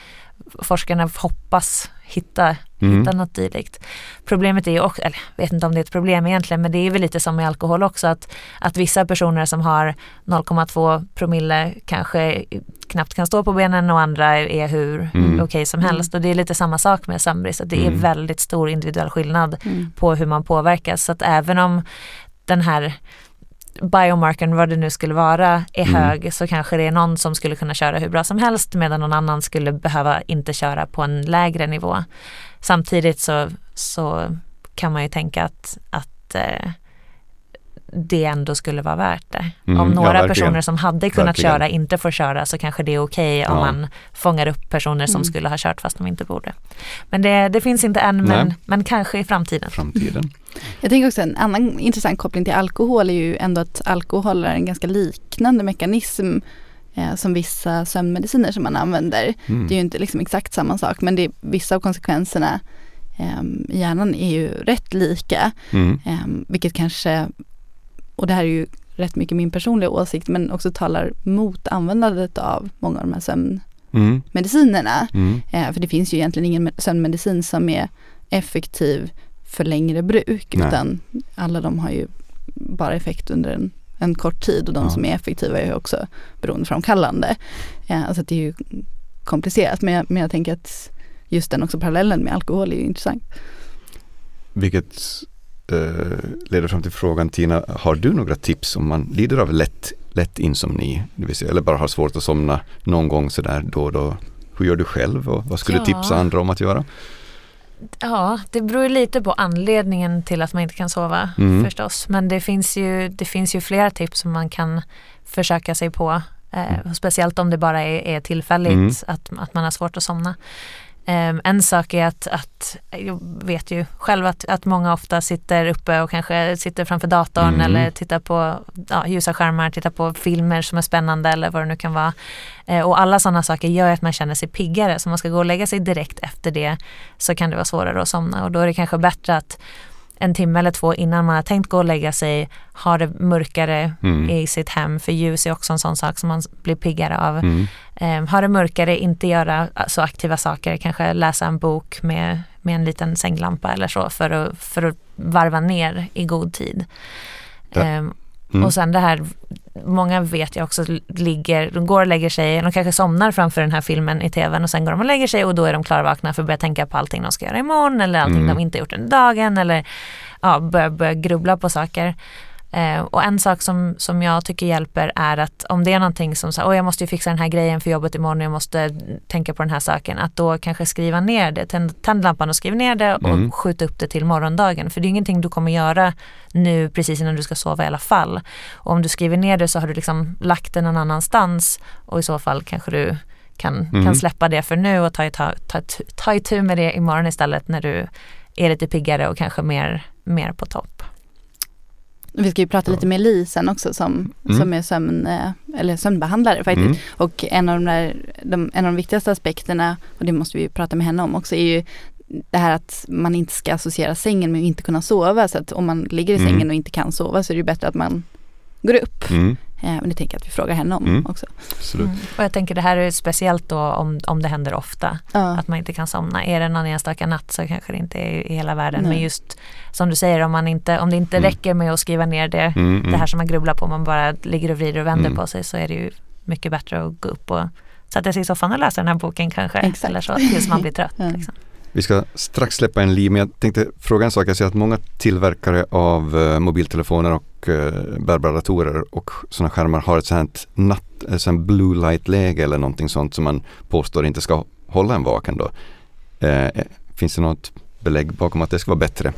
forskarna hoppas hitta, mm. hitta något dylikt. Problemet är ju också, eller jag vet inte om det är ett problem egentligen, men det är väl lite som med alkohol också att, att vissa personer som har 0,2 promille kanske knappt kan stå på benen och andra är hur mm. okej okay som helst. Och det är lite samma sak med sömnbrist, att det är mm. väldigt stor individuell skillnad mm. på hur man påverkas. Så att även om den här biomarkern, vad det nu skulle vara, är mm. hög så kanske det är någon som skulle kunna köra hur bra som helst medan någon annan skulle behöva inte köra på en lägre nivå. Samtidigt så, så kan man ju tänka att, att eh, det ändå skulle vara värt det. Mm, om några ja, personer som hade kunnat verkligen. köra inte får köra så kanske det är okej okay om ja. man fångar upp personer som mm. skulle ha kört fast de inte borde. Men det, det finns inte än men, men kanske i framtiden. framtiden. Jag tänker också en annan intressant koppling till alkohol är ju ändå att alkohol är en ganska liknande mekanism eh, som vissa sömnmediciner som man använder. Mm. Det är ju inte liksom exakt samma sak men det är, vissa av konsekvenserna eh, hjärnan är ju rätt lika. Mm. Eh, vilket kanske och det här är ju rätt mycket min personliga åsikt, men också talar mot användandet av många av de här sömnmedicinerna. Mm. Mm. för det finns ju egentligen ingen sömnmedicin som är effektiv för längre bruk, Nej. utan alla de har ju bara effekt under en, en kort tid och de ja. som är effektiva är ju också beroendeframkallande. Ja, alltså det är ju komplicerat, men jag, men jag tänker att just den också parallellen med alkohol är ju intressant. Vilket eh, leder fram till frågan Tina, har du några tips om man lider av lätt, lätt insomni, säga, eller bara har svårt att somna någon gång sådär då och då? Hur gör du själv och vad skulle ja. du tipsa andra om att göra? Ja, det beror lite på anledningen till att man inte kan sova mm. förstås. Men det finns, ju, det finns ju flera tips som man kan försöka sig på. Eh, mm. speciellt om det bara är, är tillfälligt mm. att, att man har svårt att somna. Um, en sak är att, att, jag vet ju själv att, att många ofta sitter uppe och kanske sitter framför datorn mm. eller tittar på ja, ljusa skärmar, tittar på filmer som är spännande eller vad det nu kan vara. Uh, och alla sådana saker gör att man känner sig piggare. Så om man ska gå och lägga sig direkt efter det så kan det vara svårare att somna och då är det kanske bättre att en timme eller två innan man har tänkt gå och lägga sig ha det mörkare mm. i sitt hem för ljus är också en sån sak som man blir piggare av. Mm. Um, ha det mörkare, inte göra så aktiva saker, kanske läsa en bok med, med en liten sänglampa eller så för att, för att varva ner i god tid. Um, Mm. Och sen det här, många vet jag också ligger, de går och lägger sig, de kanske somnar framför den här filmen i tvn och sen går de och lägger sig och då är de klarvakna för att börja tänka på allting de ska göra imorgon eller allting mm. de inte gjort under dagen eller ja, börja, börja grubbla på saker. Eh, och en sak som, som jag tycker hjälper är att om det är någonting som så, oh, jag måste ju fixa den här grejen för jobbet imorgon, jag måste tänka på den här saken, att då kanske skriva ner det, tänd, tänd lampan och skriv ner det och mm. skjut upp det till morgondagen. För det är ingenting du kommer göra nu precis innan du ska sova i alla fall. Och om du skriver ner det så har du liksom lagt det någon annanstans och i så fall kanske du kan, mm. kan släppa det för nu och ta, ta, ta, ta itu med det imorgon istället när du är lite piggare och kanske mer, mer på topp. Vi ska ju prata lite med Li sen också som, Mm. som är sömn, eh, eller sömnbehandlare faktiskt. Mm. Och en av, de där, de, en av de viktigaste aspekterna, och det måste vi ju prata med henne om också, är ju det här att man inte ska associera sängen med att inte kunna sova. Så att om man ligger i Mm. sängen och inte kan sova så är det ju bättre att man går upp. Mm, Eh, men det tänker jag att vi frågar henne om Mm. också. absolut. Mm. Och jag tänker det här är speciellt då om, om det händer ofta. Ja. Att man inte kan somna. Är det någon enstaka natt så kanske det inte är i hela världen. Nej. Men just som du säger om, man inte, om det inte Mm. räcker med att skriva ner det, Mm, mm. det här som man grubblar på, man bara ligger och vrider och vänder Mm. på sig så är det ju mycket bättre att gå upp och sätta sig i soffan och läsa den här boken kanske. Exakt. Eller så tills man blir trött. Ja. Liksom. Vi ska strax släppa en liv, men jag tänkte fråga en sak. Jag ser att många tillverkare av eh, mobiltelefoner och uh, bärbara datorer och sådana skärmar har ett sånt natt, sånt blue light-läge eller någonting sånt som man påstår inte ska hålla en vaken då. Eh, finns det något belägg bakom att det ska vara bättre?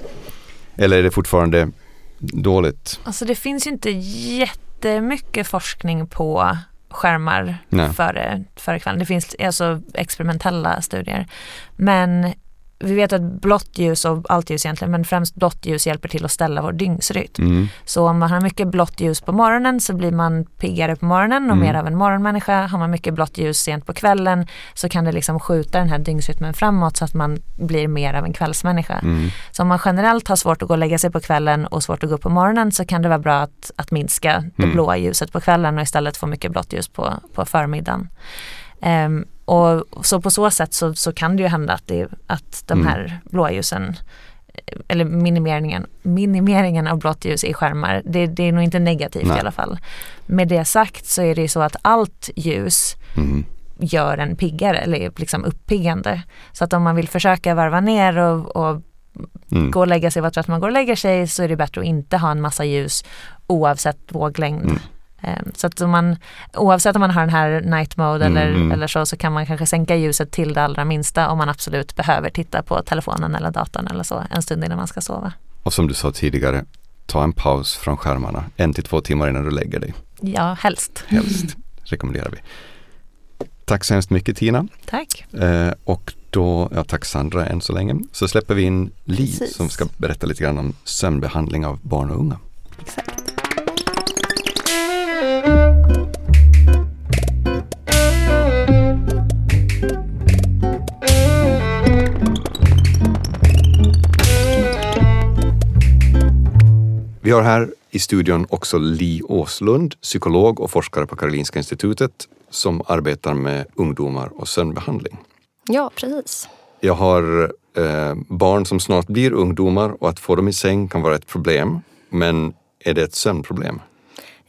Eller är det fortfarande dåligt? Alltså det finns ju inte jättemycket forskning på skärmar Nej. före, före kvällen. Det finns alltså experimentella studier. Men vi vet att blått ljus och allt ljus egentligen, men främst blått ljus hjälper till att ställa vår dygnsrytm. Mm. Så om man har mycket blått ljus på morgonen så blir man piggare på morgonen och Mm. mer av en morgonmänniska. Har man mycket blått ljus sent på kvällen så kan det liksom skjuta den här dygnsrytmen framåt så att man blir mer av en kvällsmänniska. Mm. Så om man generellt har svårt att gå och lägga sig på kvällen och svårt att gå upp på morgonen så kan det vara bra att, att minska det Mm. blåa ljuset på kvällen och istället få mycket blått ljus på, på förmiddagen. Ehm, och så på så sätt så, så kan det ju hända att, det, att de Mm. här blåa ljusen eh, eller minimeringen, minimeringen av blått ljus i skärmar, det, det är nog inte negativt Nej. i alla fall. Med det sagt så är det ju så att allt ljus Mm. gör en piggare eller liksom uppiggande. Så att om man vill försöka varva ner och, och Mm. gå och lägga sig, vad trött man går och lägger sig så är det bättre att inte ha en massa ljus oavsett våglängd. Mm. Ehm, Så att man, oavsett om man har den här night mode Mm, eller, mm. eller så, så kan man kanske sänka ljuset till det allra minsta om man absolut behöver titta på telefonen eller datorn eller så en stund innan man ska sova. Och som du sa tidigare, ta en paus från skärmarna. En till två timmar innan du lägger dig. Ja, helst. Helst rekommenderar vi. Tack så hemskt mycket Tina. Tack. Eh, och då, ja tack Sandra än så länge. Så släpper vi in Li Precis. som ska berätta lite grann om sömnbehandling av barn och unga. Exakt. Vi har här i studion också Li Åslund, psykolog och forskare på Karolinska institutet som arbetar med ungdomar och sömnbehandling. Ja, precis. Jag har eh, barn som snart blir ungdomar och att få dem i säng kan vara ett problem. Men är det ett sömnproblem?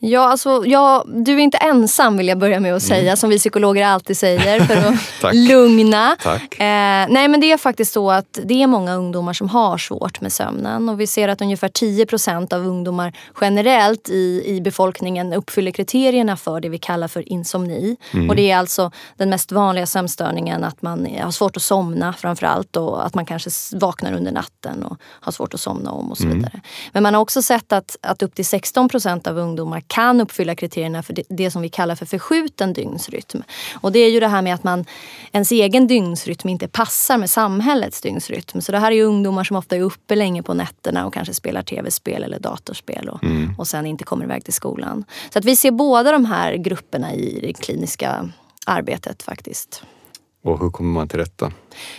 Ja, alltså, ja, du är inte ensam vill jag börja med att säga, som vi psykologer alltid säger för att Mm. Lugna. Tack. Eh, nej men det är faktiskt så att det är många ungdomar som har svårt med sömnen och vi ser att ungefär 10% av ungdomar generellt i, i befolkningen uppfyller kriterierna för det vi kallar för insomni. Mm. Och det är alltså den mest vanliga sömnstörningen att man har svårt att somna framförallt och att man kanske vaknar under natten och har svårt att somna om och så Mm. vidare. Men man har också sett att, att upp till 16% av ungdomar kan uppfylla kriterierna för det, det som vi kallar för förskjuten dygnsrytm. Och det är ju det här med att man, ens egen dygnsrytm inte passar med samhällets dygnsrytm. Så det här är ju ungdomar som ofta är uppe länge på nätterna och kanske spelar tv-spel eller datorspel och, Mm. och sen inte kommer iväg till skolan. Så att vi ser båda de här grupperna i det kliniska arbetet faktiskt. Och hur kommer man till rätta?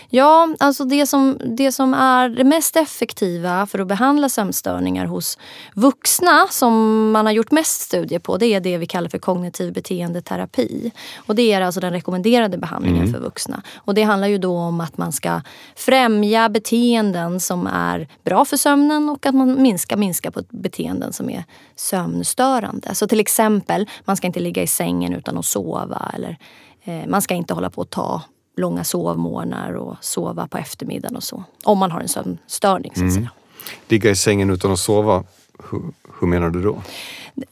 Ja, alltså det som, det som är det mest effektiva för att behandla sömnstörningar hos vuxna som man har gjort mest studier på det är det vi kallar för kognitiv beteendeterapi. Och det är alltså den rekommenderade behandlingen Mm. för vuxna. Och det handlar ju då om att man ska främja beteenden som är bra för sömnen och att man minskar, minskar på beteenden som är sömnstörande. Så till exempel, man ska inte ligga i sängen utan att sova eller eh, man ska inte hålla på att ta långa sovmorgnar och sova på eftermiddagen och så. Om man har en sömnstörning så att säga. Ligga i sängen utan att sova, hur, hur menar du då?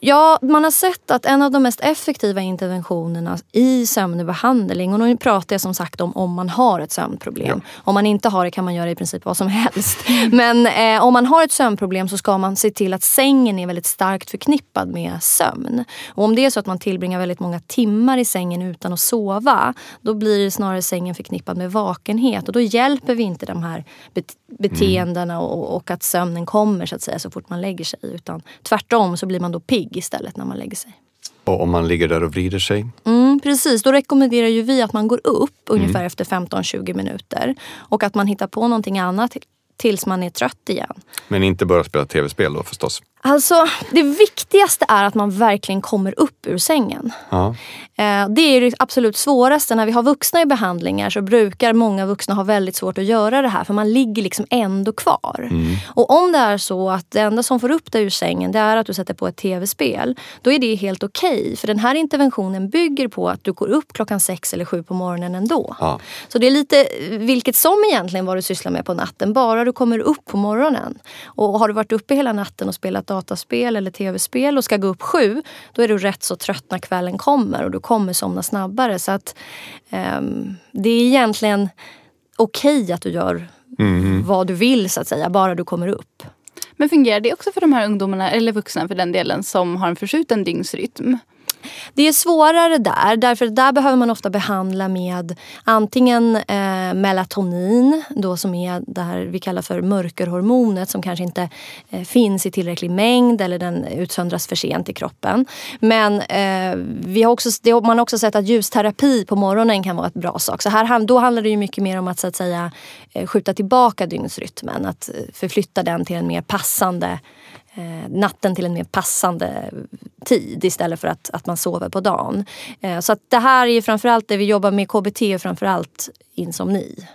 Ja, man har sett att en av de mest effektiva interventionerna i sömnbehandling, och nu pratar jag som sagt om om man har ett sömnproblem. Ja. Om man inte har det kan man göra i princip vad som helst. Men eh, om man har ett sömnproblem så ska man se till att sängen är väldigt starkt förknippad med sömn. Och om det är så att man tillbringar väldigt många timmar i sängen utan att sova, då blir snarare sängen förknippad med vakenhet. Och då hjälper vi inte de här beteendena mm. och, och, att sömnen kommer så att säga så fort man lägger sig. Utan tvärtom så blir man då pigg istället när man lägger sig. Och om man ligger där och vrider sig? Mm, precis, då rekommenderar ju vi att man går upp ungefär mm. efter 15-20 minuter. Och att man hittar på någonting annat tills man är trött igen. Men inte bara spela tv-spel då förstås? Alltså, det viktigaste är att man verkligen kommer upp ur sängen. Ja. Eh, det är det absolut svåraste. När vi har vuxna i behandlingar så brukar många vuxna ha väldigt svårt att göra det här för man ligger liksom ändå kvar. Mm. Och om det är så att det enda som får upp dig ur sängen det är att du sätter på ett tv-spel, då är det helt okej. Okay, för den här interventionen bygger på att du går upp klockan sex eller sju på morgonen ändå. Ja. Så det är lite vilket som egentligen vad du sysslar med på natten, bara du kommer upp på morgonen. Och har du varit uppe hela natten och spelat dataspel eller tv-spel och ska gå upp sju, då är du rätt så trött när kvällen kommer och du kommer somna snabbare. Så att um, det är egentligen okej okay att du gör mm. vad du vill så att säga, bara du kommer upp. Men fungerar det också för de här ungdomarna, eller vuxna för den delen, som har en förskjuten dygnsrytm? Det är svårare där, därför där behöver man ofta behandla med antingen eh, melatonin, då som är det här vi kallar för mörkerhormonet som kanske inte eh, finns i tillräcklig mängd eller den utsöndras för sent i kroppen. Men eh, vi har också, det, man har också sett att ljusterapi på morgonen kan vara ett bra sak. Så här, då handlar det ju mycket mer om att, så att säga, eh, skjuta tillbaka dygnsrytmen, att eh, förflytta den till en mer passande eh, natten till en mer passande tid istället för att, att man sover på dagen. Eh, så att det här är framförallt det vi jobbar med KBT är framförallt insomni.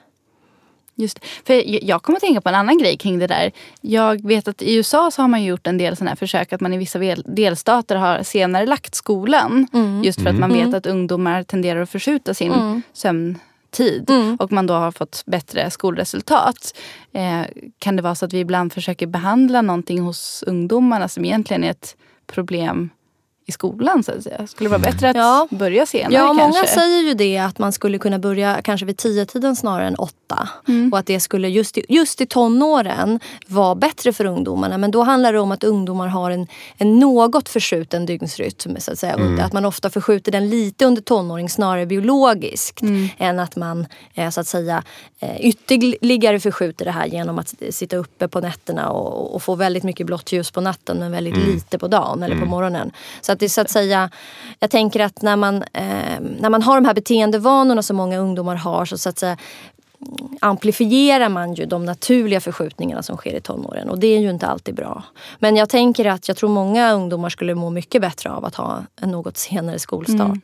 Just för Jag kommer att tänka på en annan grej kring det där. Jag vet att i USA så har man gjort en del sådana här försök att man i vissa delstater har senare lagt skolan. Mm. Just för att man mm. vet att ungdomar tenderar att förskjuta sin mm. sömn tid mm. och man då har fått bättre skolresultat. Eh, kan det vara så att vi ibland försöker behandla någonting hos ungdomarna som egentligen är ett problem i skolan så att säga? Skulle det vara bättre att ja. börja senare Ja, kanske? många säger ju det att man skulle kunna börja kanske vid tio tiden snarare än åtta. Mm. Och att det skulle just i, just i tonåren vara bättre för ungdomarna. Men då handlar det om att ungdomar har en, en något förskjuten dygnsrytm. Så att, säga. Mm. att man ofta förskjuter den lite under tonåring snarare biologiskt. Mm. Än att man eh, så att säga eh, ytterligare förskjuter det här genom att sitta uppe på nätterna och, och få väldigt mycket blått ljus på natten men väldigt mm. lite på dagen eller på mm. morgonen. Så att det så att säga, jag tänker att när man, eh, när man har de här beteendevanorna som många ungdomar har så, så att säga amplifierar man ju de naturliga förskjutningarna som sker i tonåren och det är ju inte alltid bra. Men jag tänker att jag tror många ungdomar skulle må mycket bättre av att ha en något senare skolstart. Mm.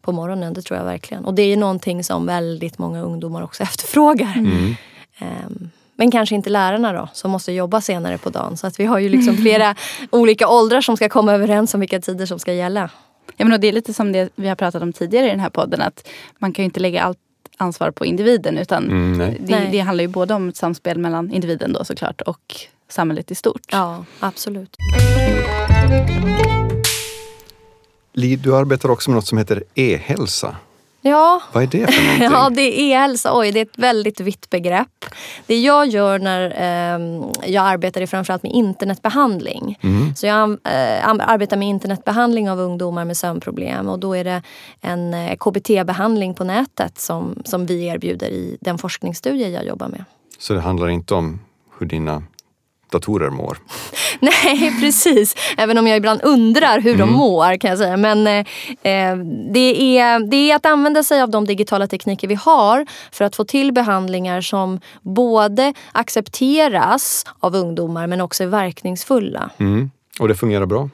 På morgonen, det tror jag verkligen. Och det är någonting som väldigt många ungdomar också efterfrågar. Mm. Um, men kanske inte lärarna då, som måste jobba senare på dagen. Så att vi har ju liksom flera olika åldrar som ska komma överens om vilka tider som ska gälla. Ja, men det är lite som det vi har pratat om tidigare i den här podden. Att man kan ju inte lägga allt ansvar på individen. Utan mm, det, det, handlar ju både om ett samspel mellan individen då såklart och samhället i stort. Ja, absolut. Li, du arbetar också med något som heter e-hälsa. Ja. Vad är det för någonting? Ja, det är e-hälsa. Oj, det är ett väldigt vitt begrepp. Det jag gör när eh, jag arbetar är framförallt med internetbehandling. Mm. Så jag eh, arbetar med internetbehandling av ungdomar med sömnproblem och då är det en eh, KBT-behandling på nätet som, som vi erbjuder i den forskningsstudie jag jobbar med. Så det handlar inte om hur dina datorer mår. Nej, precis. Även om jag ibland undrar hur mm. de mår kan jag säga. Men eh, eh, det, är, det är att använda sig av de digitala tekniker vi har för att få till behandlingar som både accepteras av ungdomar men också är verkningsfulla. Mm. Och det fungerar bra?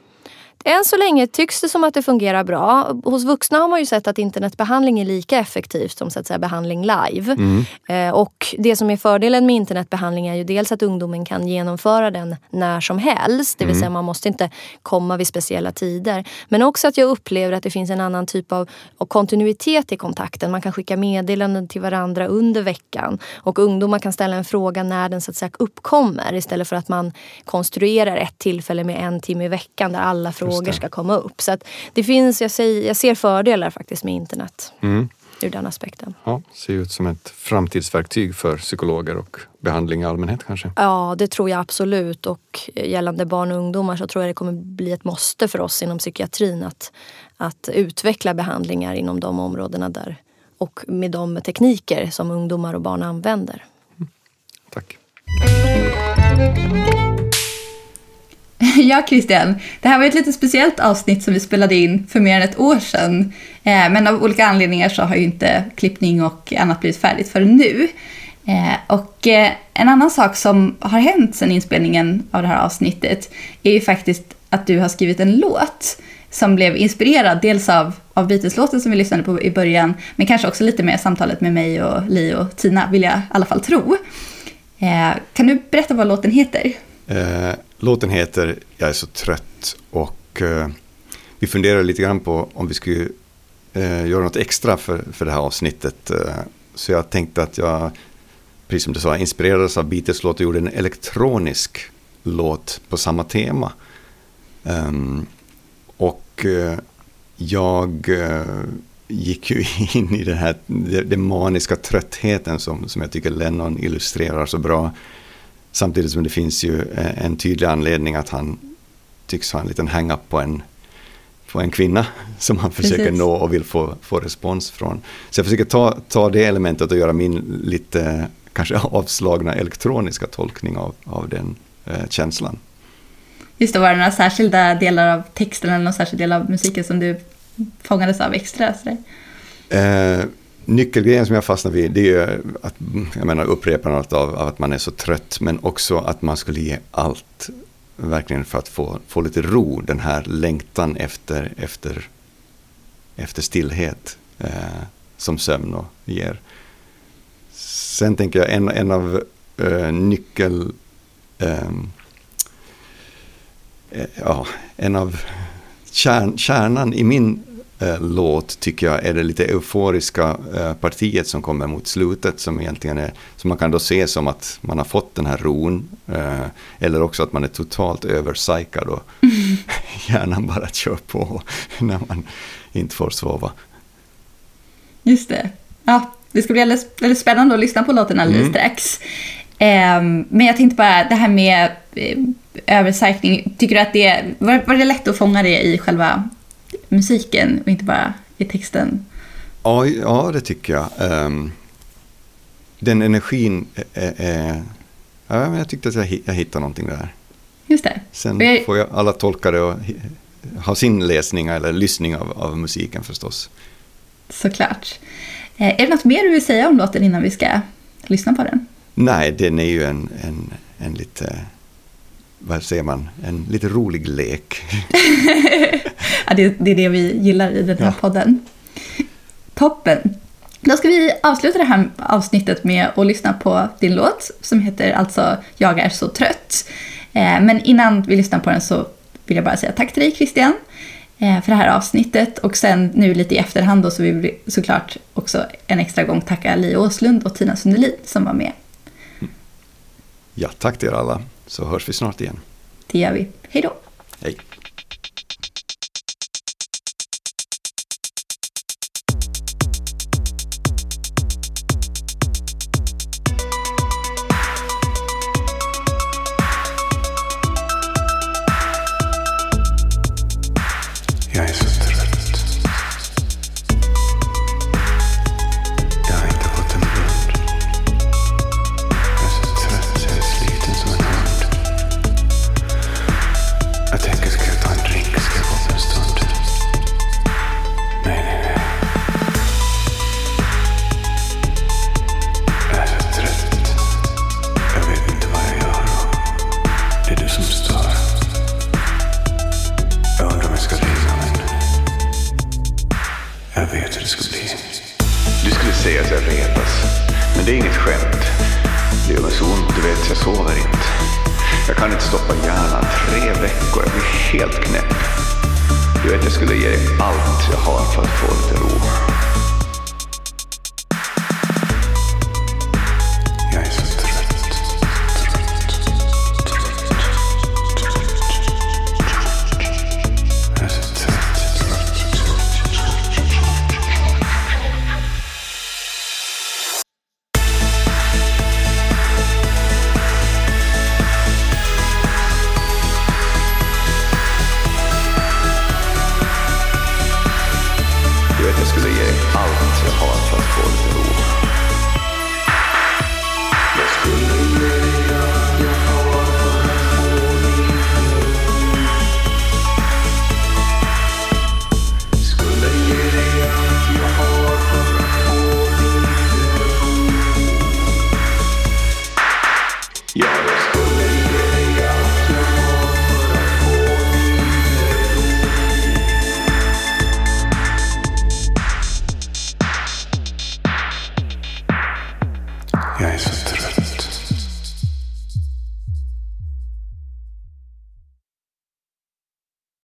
Än så länge tycks det som att det fungerar bra. Hos vuxna har man ju sett att internetbehandling är lika effektivt som så att säga, behandling live. Mm. Eh, och det som är fördelen med internetbehandling är ju dels att ungdomen kan genomföra den när som helst. Det vill mm. säga man måste inte komma vid speciella tider. Men också att jag upplever att det finns en annan typ av, av kontinuitet i kontakten. Man kan skicka meddelanden till varandra under veckan. Och ungdomar kan ställa en fråga när den så att säga, uppkommer istället för att man konstruerar ett tillfälle med en timme i veckan där alla frågor frågor ska komma upp. Så att det finns, jag, säger, jag ser fördelar faktiskt med internet Mm. ur den aspekten. Ja, ser ut som ett framtidsverktyg för psykologer och behandling i allmänhet kanske. Ja, det tror jag absolut. Och gällande barn och ungdomar så tror jag det kommer bli ett måste för oss inom psykiatrin att, att utveckla behandlingar inom de områdena där och med de tekniker som ungdomar och barn använder. Tack. Ja, Christian. Det här var ett lite speciellt avsnitt som vi spelade in för mer än ett år sedan. Eh, men av olika anledningar så har ju inte klippning och annat blivit färdigt förrän nu. Eh, och eh, en annan sak som har hänt sedan inspelningen av det här avsnittet är ju faktiskt att du har skrivit en låt som blev inspirerad dels av, av Beatles-låten som vi lyssnade på i början, men kanske också lite med samtalet med mig och Li och Tina, vill jag i alla fall tro. Kan du berätta vad låten heter? Uh låten heter Jag är så trött och eh, vi funderar lite grann på om vi skulle eh, göra något extra för, för det här avsnittet. Eh, så jag tänkte att jag, precis som du sa, inspirerades av Beatles låt och gjorde en elektronisk låt på samma tema. Ehm, och eh, jag eh, gick ju in i den här den den maniska tröttheten som, som jag tycker Lennon illustrerar så bra. Samtidigt som det finns ju eh, en tydlig anledning att han tycks ha en liten hang-up på en, på en kvinna som han försöker Precis. nå och vill få, få respons från. Så jag försöker ta, ta det elementet och göra min lite kanske avslagna elektroniska tolkning av, av den eh, känslan. Just det, var det några särskilda delar av texten eller någon särskild del av musiken som du fångades av extra? Sådär? Eh, nyckelgrejen som jag fastnar vid det är ju att, jag menar upprepandet av, av att man är så trött men också att man skulle ge allt verkligen för att få, få lite ro, den här längtan efter, efter, efter stillhet eh, som sömn och ger. Sen tänker jag en, en av eh, nyckel... Ehm, eh, ja, en av kärn, kärnan i min låt tycker jag är det lite euforiska eh, partiet som kommer mot slutet som egentligen är, som man kan då se som att man har fått den här ron eh, eller också att man är totalt överpsykad och hjärnan bara kör på när man inte får sova. Just det. Ja, det ska bli alldeles, väldigt spännande att lyssna på låten alldeles Mm. strax. Ehm, men jag tänkte bara, det här med eh, översäkring, tycker du att det, var, var det lätt att fånga det i själva musiken och inte bara i texten? Ja, ja det tycker jag. Ehm, den energin ja, jag tyckte att jag, jag hittade någonting där. Just det. Sen jag- får jag alla tolka det och ha sin läsning eller lyssning av, av musiken förstås. Såklart. Eh, är det något mer du vill säga om låten innan vi ska lyssna på den? Nej, den är ju en, en, en lite, vad säger man, en lite rolig lek. Ja, det, det är det vi gillar i den här Ja. podden. Toppen! Då ska vi avsluta det här avsnittet med att lyssna på din låt som heter alltså Jag är så trött. Eh, Men innan vi lyssnar på den så vill jag bara säga tack till dig Christian eh, för det här avsnittet och sen nu lite i efterhand då så vill vi såklart också en extra gång tacka Li Åslund och Tina Sundelin som var med. Ja, tack till er alla, så hörs vi snart igen. Det gör vi. Hej då! Hej! Ska retas. Men det är inget skämt. Det gör mig så ont, du vet, jag sover inte. Jag kan inte stoppa hjärnan tre veckor, jag blir helt knäpp. Du vet, jag skulle ge dig allt jag har för att få lite ro.